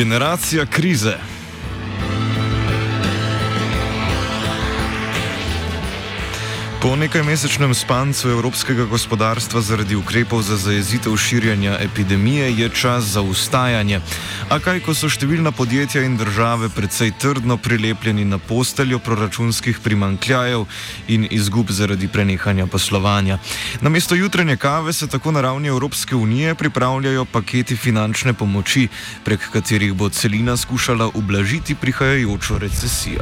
Generacija krize. Po nekajmesečnem spancu evropskega gospodarstva zaradi ukrepov za zajezitev širjanja epidemije je čas za ustajanje. A kaj, ko so številna podjetja in države precej trdno prilepljeni na posteljo proračunskih primankljajev in izgub zaradi prenehanja poslovanja. Namesto jutranje kave se tako na ravni Evropske unije pripravljajo paketi finančne pomoči, prek katerih bo celina skušala ublažiti prihajajočo recesijo.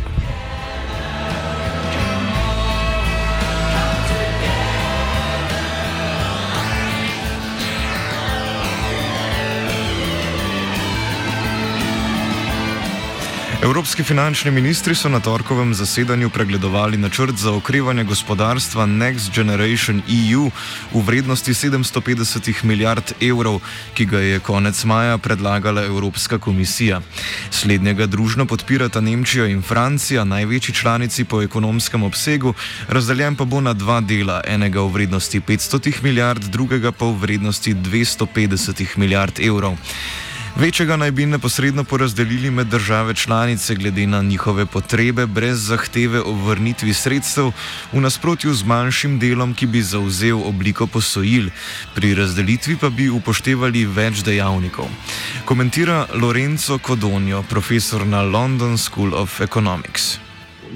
Evropski finančni ministri so na torkovem zasedanju pregledovali načrt za okrevanje gospodarstva Next Generation EU v vrednosti 750 milijard evrov, ki ga je konec maja predlagala Evropska komisija. Slednjega družno podpirata Nemčija in Francija, največji članici po ekonomskem obsegu, razdeljen pa bo na dva dela, enega v vrednosti 500 milijard, drugega pa v vrednosti 250 milijard evrov. Večjega naj bi neposredno porazdelili med države članice glede na njihove potrebe, brez zahteve o vrnitvi sredstev, v nasprotju z manjšim delom, ki bi zauzel obliko posojil, pri razdelitvi pa bi upoštevali več dejavnikov. Komentira Lorenzo Codonio, profesor na London School of Economics.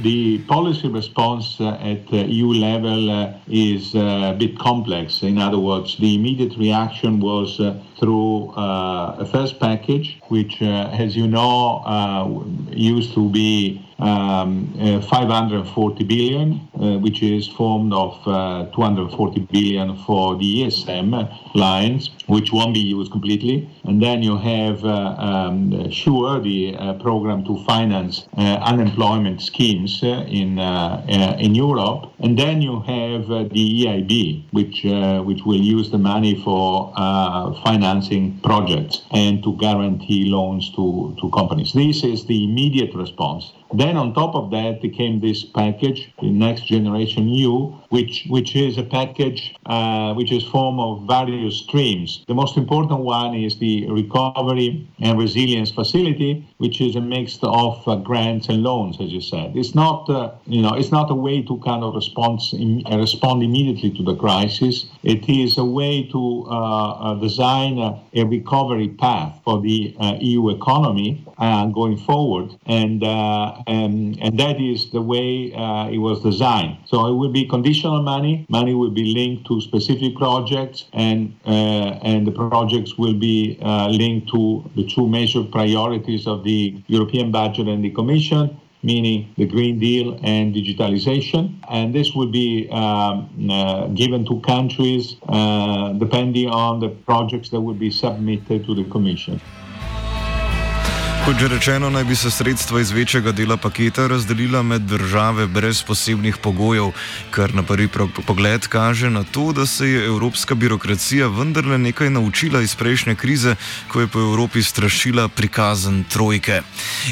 The policy response uh, at uh, EU level uh, is a bit complex. In other words, the immediate reaction was through a first package, which, as you know, used to be 540 billion, uh, which is formed of uh, 240 billion for the ESM lines, which won't be used completely. And then you have uh, um, SURE, the uh, program to finance uh, unemployment schemes uh, in uh, uh, in Europe. And then you have uh, the EIB, which uh, which will use the money for uh, financing projects and to guarantee loans to, to companies. This is the immediate response. Then on top of that came this package, the Next Generation EU, which which is a package uh, which is form of various streams. The most important one is the Recovery and Resilience Facility, which is a mix of uh, grants and loans, as you said. It's not uh, you know it's not a way to kind of respond uh, respond immediately to the crisis. It is a way to uh, uh, design a, recovery path for the EU economy going forward, and, and and that is the way it was designed. So it will be conditional money. Money will be linked to specific projects, and uh, and the projects will be uh, linked to the two major priorities of the European budget and the Commission meaning the Green Deal and digitalization. And this will be um, uh, given to countries uh, depending on the projects that will be submitted to the Commission. Kot že rečeno, naj bi se sredstva iz večjega dela paketa razdelila med države brez posebnih pogojev, kar na prvi pogled kaže na to, da se je evropska birokracija vendarle nekaj naučila iz prejšnje krize, ko je po Evropi strašila prikazen trojke.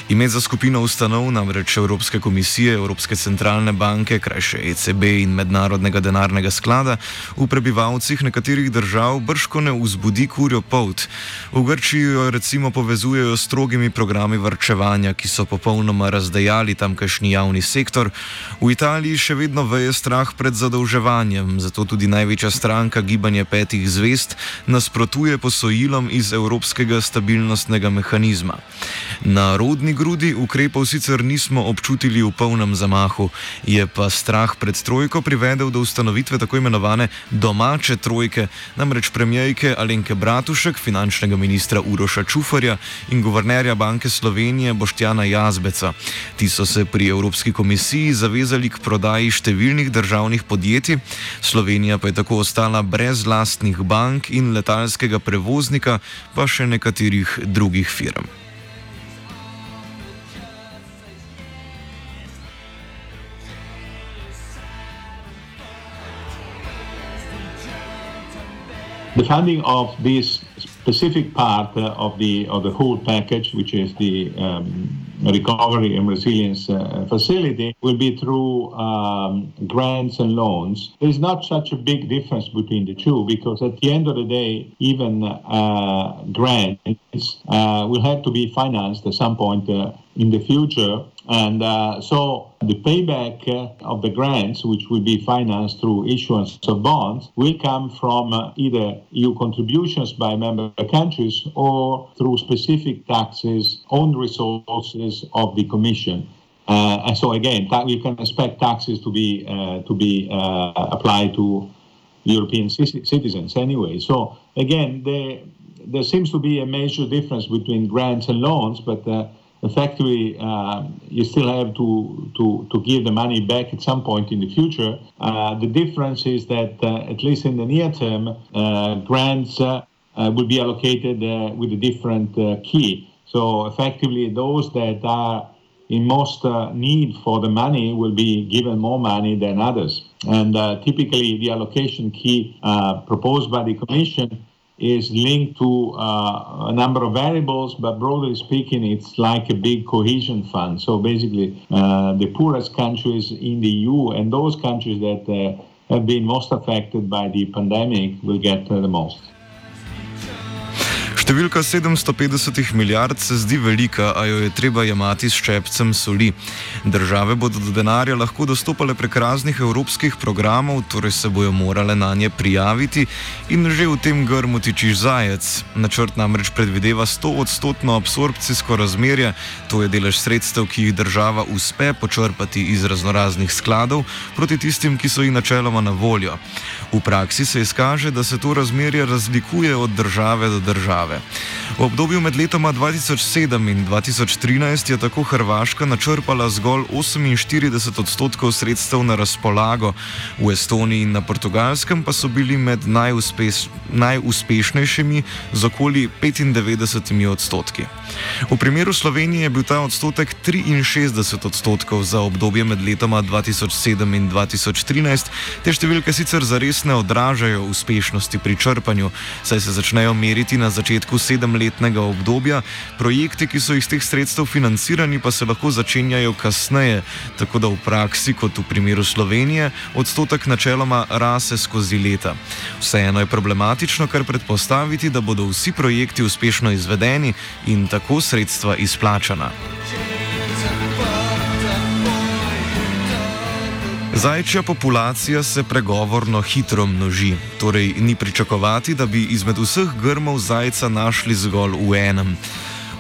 Ime za skupino ustanov, namreč Evropske komisije, Evropske centralne banke, krajše ECB in Mednarodnega denarnega sklada, v prebivalcih nekaterih držav brško ne vzbudi kurjo polt. V Grčiji jo recimo povezujejo s strogimi programi vrčevanja, ki so popolnoma razdejali tamkajšnji javni sektor, v Italiji še vedno veje strah pred zadolževanjem, zato tudi največja stranka Gibanje petih zvest nasprotuje posojilom iz Evropskega stabilnostnega mehanizma. Na rodni grudi ukrepov sicer nismo občutili v polnem zamahu, je pa strah pred trojko privedel do ustanovitve tako imenovane domače trojke, namreč premijejke Alenke Bratušek, finančnega ministra Uroša Čufarja in guvernerja Banke Slovenije Boštjana Jazbeca. Ti so se pri Evropski komisiji zavezali k prodaji številnih državnih podjetij, Slovenija pa je tako ostala brez lastnih bank in letalskega prevoznika, pa še nekaterih drugih firm. The funding of this specific part uh, of the of the whole package, which is the um, recovery and resilience uh, facility, will be through um, grants and loans. There is not such a big difference between the two because at the end of the day, even uh, grants uh, will have to be financed at some point uh, in the future and uh, so the payback uh, of the grants, which will be financed through issuance of bonds, will come from uh, either EU contributions by member countries or through specific taxes, on resources of the Commission. Uh, and so again, you can expect taxes to be uh, to be uh, applied to European c- citizens anyway. So again, there, there seems to be a major difference between grants and loans, but effectively uh, you still have to, to, to give the money back at some point in the future. Uh, the difference is that, uh, at least in the near term, uh, grants uh, uh, will be allocated with a different key. So effectively, those that are in most need for the money will be given more money than others. And typically, the allocation key proposed by the Commission is linked to uh, a number of variables, but broadly speaking, it's like a big cohesion fund. So basically, uh, the poorest countries in the EU and those countries that uh, have been most affected by the pandemic will get uh, the most. Številka 750 milijard se zdi velika, a jo je treba jemati s ščepcem soli. Države bodo do denarja lahko dostopale prek raznih evropskih programov, torej se bojo morale na nje prijaviti in že v tem grmu tiči zajec. Načrt namreč predvideva 100-odstotno absorpcijsko razmerje, to je delež sredstev, ki jih država uspe počrpati iz raznoraznih skladov proti tistim, ki so jih načeloma na voljo. V praksi se izkaže, da se to razmerje razlikuje od države do države. V obdobju med letoma 2007 in 2013 je tako Hrvaška načrpala zgolj 48 odstotkov sredstev na razpolago, v Estoniji in na Portugalskem pa so bili med najuspeš, najuspešnejšimi z okoli 95 odstotki. V primeru Slovenije je bil ta odstotek 63 odstotkov za obdobje med letoma 2007 in 2013. Te številke sicer zares ne odražajo uspešnosti pri črpanju, saj se začnejo meriti na začetku sedemletnega obdobja, projekti, ki so iz teh sredstev financirani, pa se lahko začenjajo kasneje, tako da v praksi, kot v primeru Slovenije, odstotek načeloma rase skozi leta. Vseeno je problematično kar predpostaviti, da bodo vsi projekti uspešno izvedeni in tako sredstva izplačana. Zajčja populacija se pregovorno hitro množi, torej ni pričakovati, da bi izmed vseh grmov zajca našli zgolj v enem.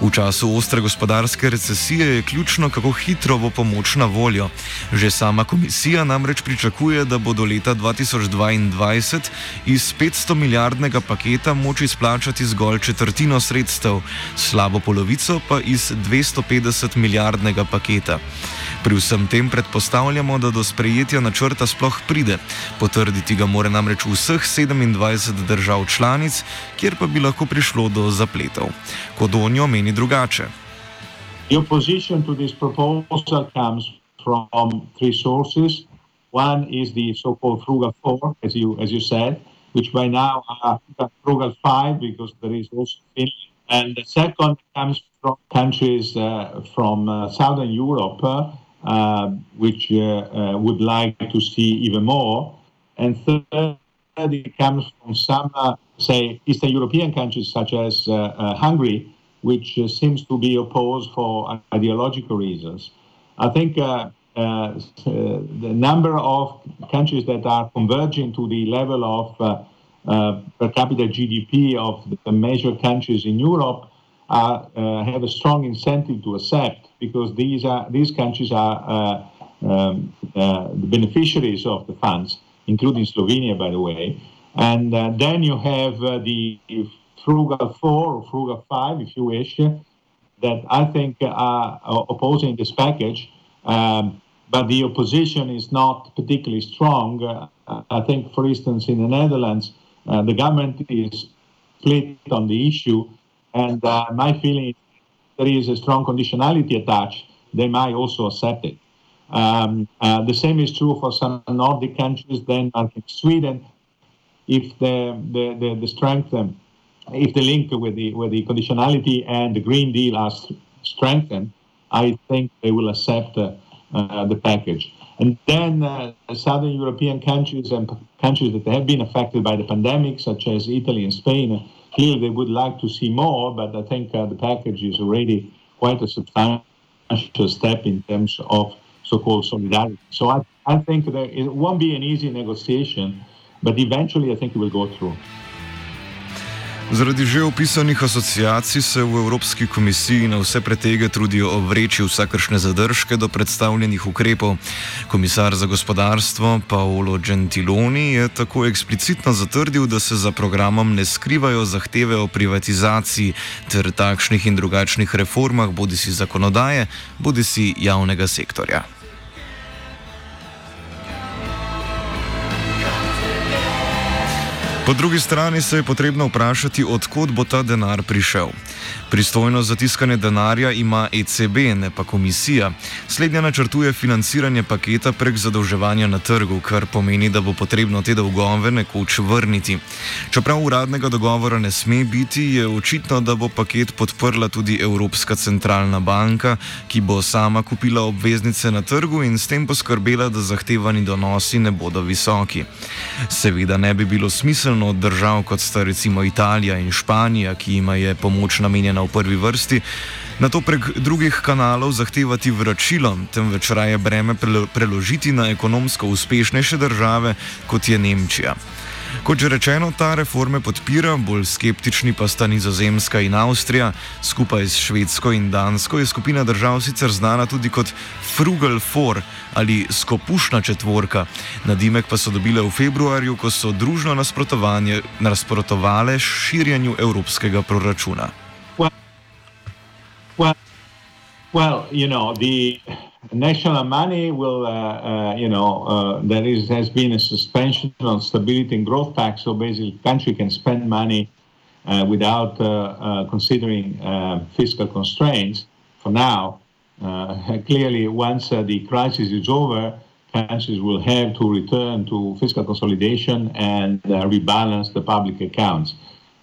V času ostre gospodarske recesije je ključno, kako hitro bo pomoč na voljo. Že sama komisija namreč pričakuje, da bo do leta 2022 iz 500 milijardnega paketa moč izplačati zgolj četrtino sredstev, slabo polovico pa iz 250 milijardnega paketa. Pri vsem tem predpostavljamo, da do sprejetja načrta sploh pride. Potrditi ga mora namreč vseh 27 držav članic, kjer pa bi lahko prišlo do zapletov. Kodonjo meni drugače. The opposition to this proposal comes from three sources. One is the so-called Frugal Four, as you as you said, which by now are Frugal Five because there is also Finland. And the second comes from countries uh, from uh, southern Europe, uh, uh, which uh, uh, would like to see even more. And third, it comes from some, say, Eastern European countries such as Hungary, which uh, seems to be opposed for ideological reasons. I think uh, uh, the number of countries that are converging to the level of uh, uh, per capita GDP of the major countries in Europe are, uh, have a strong incentive to accept because these are these countries are um, the beneficiaries of the funds, including Slovenia, by the way. And then you have the frugal four or frugal five, if you wish, that I think are opposing this package. Um, but the opposition is not particularly strong. Uh, I think, for instance, in the Netherlands, uh, the government is split on the issue, and uh, my feeling is there is a strong conditionality attached. They might also accept it. Um, uh, the same is true for some Nordic countries, Denmark Sweden. If the the, the, the strength, um, if the link with the with the conditionality and the Green Deal are strengthened, I think they will accept uh, uh, the package. And then uh, southern European countries and countries that have been affected by the pandemic, such as Italy and Spain, clearly they would like to see more, but I think uh, the package is already quite a substantial step in terms of so-called solidarity. So I, I think that it won't be an easy negotiation, but eventually I think it will go through. Zaradi že opisanih asociacij se v Evropski komisiji na vse pretege trudijo ovreči vsakršne zadržke do predstavljenih ukrepov. Komisar za gospodarstvo Paolo Gentiloni je tako eksplicitno zatrdil, da se za programom ne skrivajo zahteve o privatizaciji ter takšnih in drugačnih reformah, bodi si zakonodaje, bodi si javnega sektorja. Po drugi strani se je potrebno vprašati, odkot bo ta denar prišel. Pristojnost za tiskanje denarja ima ECB, ne pa komisija. Slednja načrtuje financiranje paketa prek zadolževanja na trgu, kar pomeni, da bo potrebno te dolgove nekoč vrniti. Čeprav uradnega dogovora ne sme biti, je očitno, da bo paket podprla tudi Evropska centralna banka, ki bo sama kupila obveznice na trgu in s tem poskrbela, da zahtevani donosi ne bodo visoki. Seveda ne bi bilo smiselno od držav, kot sta recimo Italija in Španija, ki jima je pomoč namenjena v prvi vrsti, na to prek drugih kanalov zahtevati vračilo, temveč raje breme preložiti na ekonomsko uspešnejše države, kot je Nemčija. Kot že rečeno, ta reforme podpira, bolj skeptični pa sta Nizozemska in Avstrija. Skupaj s Švedsko in Dansko je skupina držav sicer znana tudi kot Frugal Four ali Skopušna četvorka. Nadimek pa so dobile v februarju, ko so družno nasprotovale širjenju evropskega proračuna. Well, well, you know, the national money will, uh, uh, you know, uh, there is has been a suspension on stability and growth pact, so basically, country can spend money uh, without uh, uh, considering fiscal constraints. For now, clearly, once the crisis is over, countries will have to return to fiscal consolidation and rebalance the public accounts.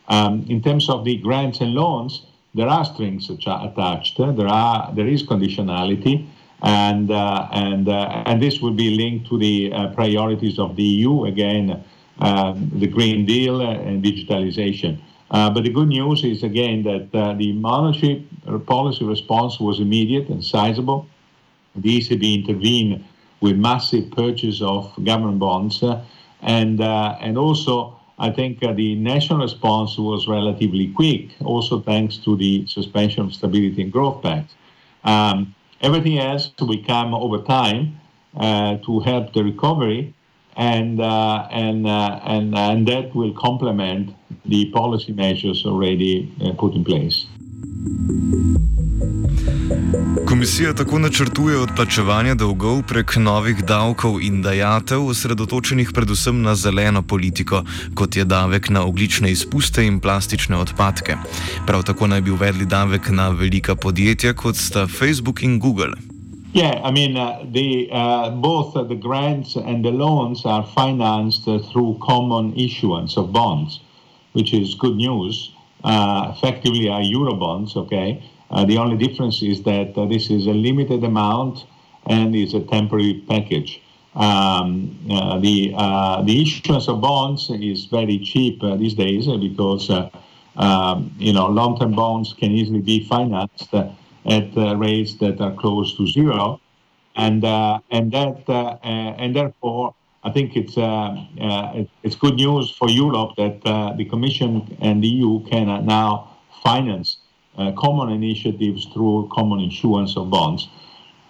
Um, in terms of the grants and loans there are strings attached. There are there is conditionality, and uh, and uh, and this will be linked to the uh, priorities of the EU again, um, the Green Deal and digitalization. But the good news is again that the monetary policy response was immediate and sizable. The ECB intervened with massive purchase of government bonds, and and also I think uh, the national response was relatively quick, also thanks to the suspension of Stability and Growth Pact. Um, everything else will come over time uh, to help the recovery, and uh, and uh, and and that will complement the policy measures already uh, put in place. Komisija tako načrtuje odplačevanje dolgov prek novih davkov in dajatev, osredotočenih predvsem na zeleno politiko, kot je davek na oglične izpuste in plastične odpadke. Prav tako naj bi uvedli davek na velika podjetja, kot sta Facebook in Google. Yeah, I mean, uh, the, uh, both uh, the grants and the loans are financed uh, through common issuance of bonds, which is good news. Uh, effectively, are Eurobonds, okay? Uh, the only difference is that uh, this is a limited amount and is a temporary package. Um, uh, the uh, the issuance of bonds is very cheap uh, these days because um, you know, long-term bonds can easily be financed at rates that are close to zero, and and that and therefore I think it's uh, uh, it, it's good news for Europe that uh, the Commission and the EU can now finance common initiatives through common issuance of bonds.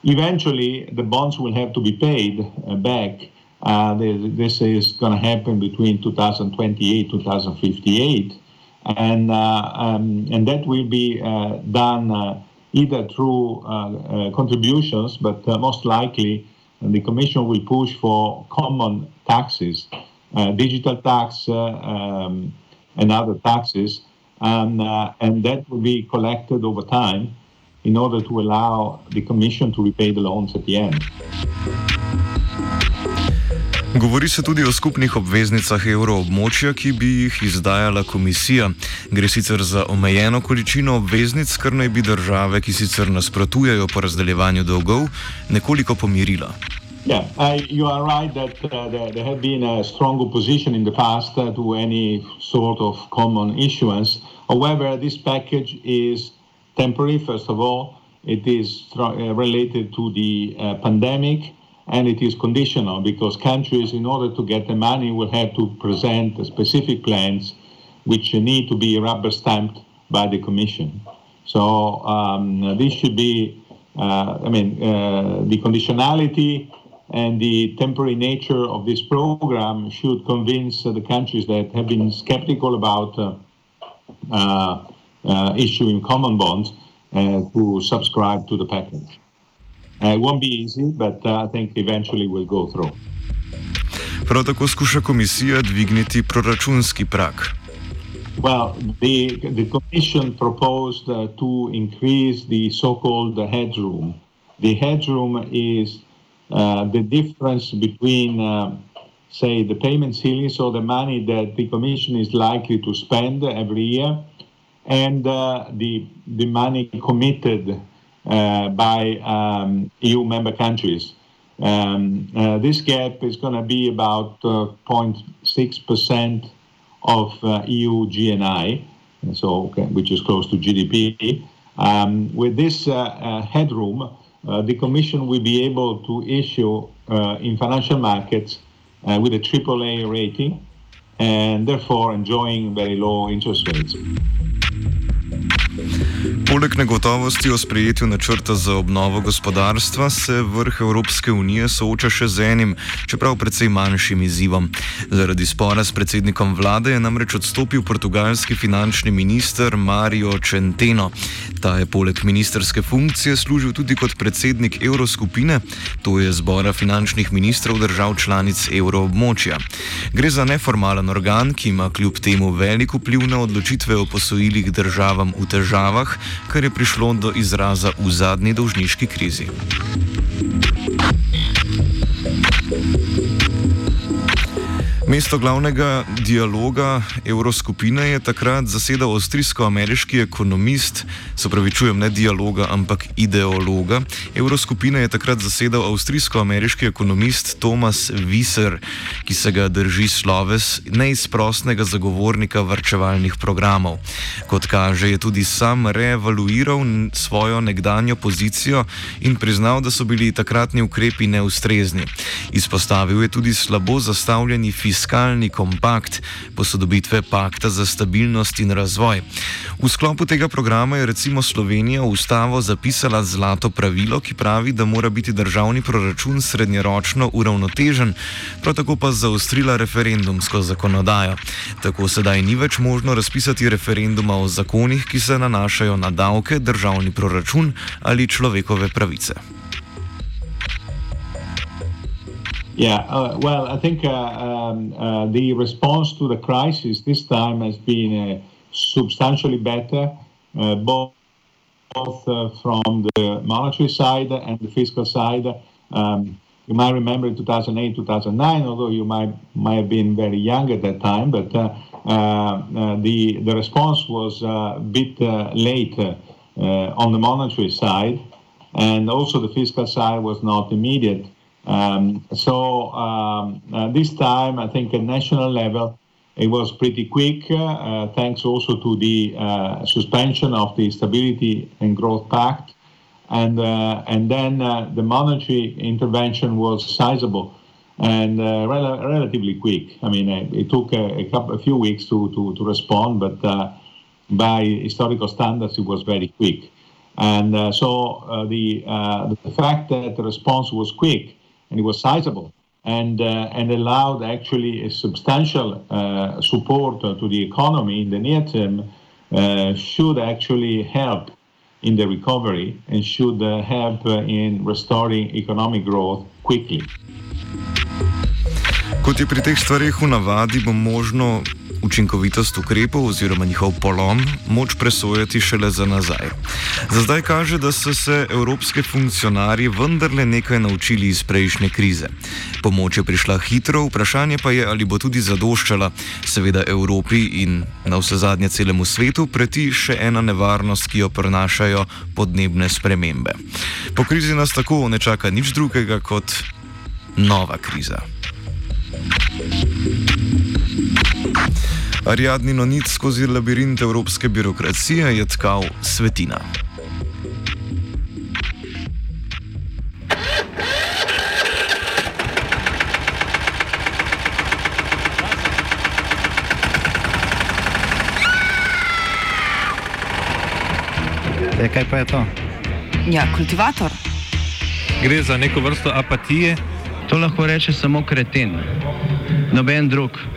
Eventually, the bonds will have to be paid back. this is going to happen between 2028 2058 and uh, um, and that will be uh, done uh, either through contributions, but most likely the Commission will push for common taxes, uh, digital tax uh, um, and other taxes, and uh, and that will be collected over time in order to allow the Commission to repay the loans at the end. Govori se tudi o skupnih obveznicah evroobmočja, ki bi jih izdajala komisija. Gre sicer za omejeno količino obveznic, kar naj bi države, ki sicer nasprotujejo po razdeljevanju dolgov, nekoliko pomirila. Yeah, I, you are right that uh, there, there have been a strong opposition in the past uh, to any sort of common issuance. However, this package is temporary, first of all. It is uh, related to the uh, pandemic. And it is conditional because countries, in order to get the money, will have to present specific plans which need to be rubber stamped by the Commission. So um, this should be, uh, I mean, uh, the conditionality and the temporary nature of this program should convince uh, the countries that have been skeptical about uh, uh, uh, issuing common bonds to subscribe to the package. Uh, it won't be easy, but uh, I think eventually we'll go through. Prav tako skuša komisija dvigniti proračunski prak. Well, the, the Commission proposed uh, to increase the so-called headroom. The headroom is uh, the difference between, uh, say, the payment ceiling, so the money that the Commission is likely to spend every year, and uh, the, the money committed by um, EU member countries. Um, uh, this gap is going to be about 0.6% uh, of EU GNI, so which is close to GDP. Um, with this headroom, the Commission will be able to issue in financial markets with a AAA rating and therefore enjoying very low interest rates. Poleg negotovosti o sprejetju načrta za obnovo gospodarstva se vrh Evropske unije sooča še z enim, čeprav precej manjšim izzivom. Zaradi spora s predsednikom vlade je namreč odstopil portugalski finančni minister Mario Centeno. Ta je poleg ministerske funkcije služil tudi kot predsednik Evroskupine, to je zbora finančnih ministrov držav članic evroobmočja. Gre za neformalen organ, ki ima kljub temu velik vpliv na odločitve o posojilih državam v težavah kar je prišlo do izraza v zadnji dolžniški krizi. Mesto glavnega dialoga Evroskupine je takrat zasedal avstrijsko-ameriški ekonomist, se pravi, čujem ne dialoga, ampak ideologa. Evroskupine je takrat zasedal avstrijsko-ameriški ekonomist Thomas Wieser, ki se ga drži sloves neizprostnega zagovornika vrčevalnih programov. Kot kaže, je tudi sam reevaluiral svojo nekdanjo pozicijo in priznal, da so bili takratni ukrepi neustrezni. Izpostavil je tudi slabo zastavljeni fiskalni fiskalni kompakt, posodobitve pakta za stabilnost in razvoj. V sklopu tega programa je recimo Slovenija v ustavo zapisala zlato pravilo, ki pravi, da mora biti državni proračun srednjeročno uravnotežen, prav tako pa zaostrila referendumsko zakonodajo. Tako sedaj ni več možno razpisati referenduma o zakonih, ki se nanašajo na davke, državni proračun ali človekove pravice. Yeah, uh, well, I think uh, um, uh, the response to the crisis this time has been uh, substantially better, uh, both, both uh, from the monetary side and the fiscal side. Um, you might remember in 2008, 2009, although you might might have been very young at that time, but the the response was a bit late on the monetary side, and also the fiscal side was not immediate. Um, so um, uh, this time, I think at national level, it was pretty quick, uh, thanks also to the uh, suspension of the Stability and Growth Pact. And, uh, and then uh, the monetary intervention was sizable and uh, rel- relatively quick. I mean, uh, it took a, a, couple, a few weeks to, to, to respond, but by historical standards, it was very quick. And so the, the fact that the response was quick and it was sizable and, uh, and allowed actually a substantial uh, support to the economy in the near term uh, should actually help in the recovery and should uh, help uh, in restoring economic growth quickly. Kot je pri teh stvarih v navadi, bo možno učinkovitost ukrepov oziroma njihov polom moč presojati šele za nazaj. Za zdaj kaže, da so se evropske funkcionarji vendarle nekaj naučili iz prejšnje krize. Pomoč je prišla hitro, vprašanje pa je, ali bo tudi zadoščala. Seveda Evropi in na vse zadnje celemu svetu preti še ena nevarnost, ki jo prenašajo podnebne spremembe. Po krizi nas tako ne čaka nič drugega kot nova kriza. Ariadni nonit skozi labirint evropske birokracije je tkal svetina. E, kaj pa je to? Ja, kultivator. Gre za neko vrsto apatije. To lahko reče samo kreten, noben drug.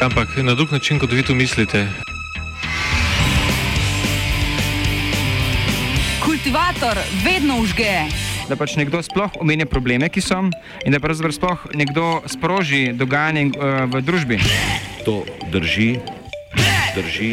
Ampak na drug način, kot vi tu mislite. Kultivator vedno užge. Da pač nekdo sploh omenja probleme, ki so, in da pravzaprav sploh nekdo sproži dogajanje uh, v družbi. To drži, drži,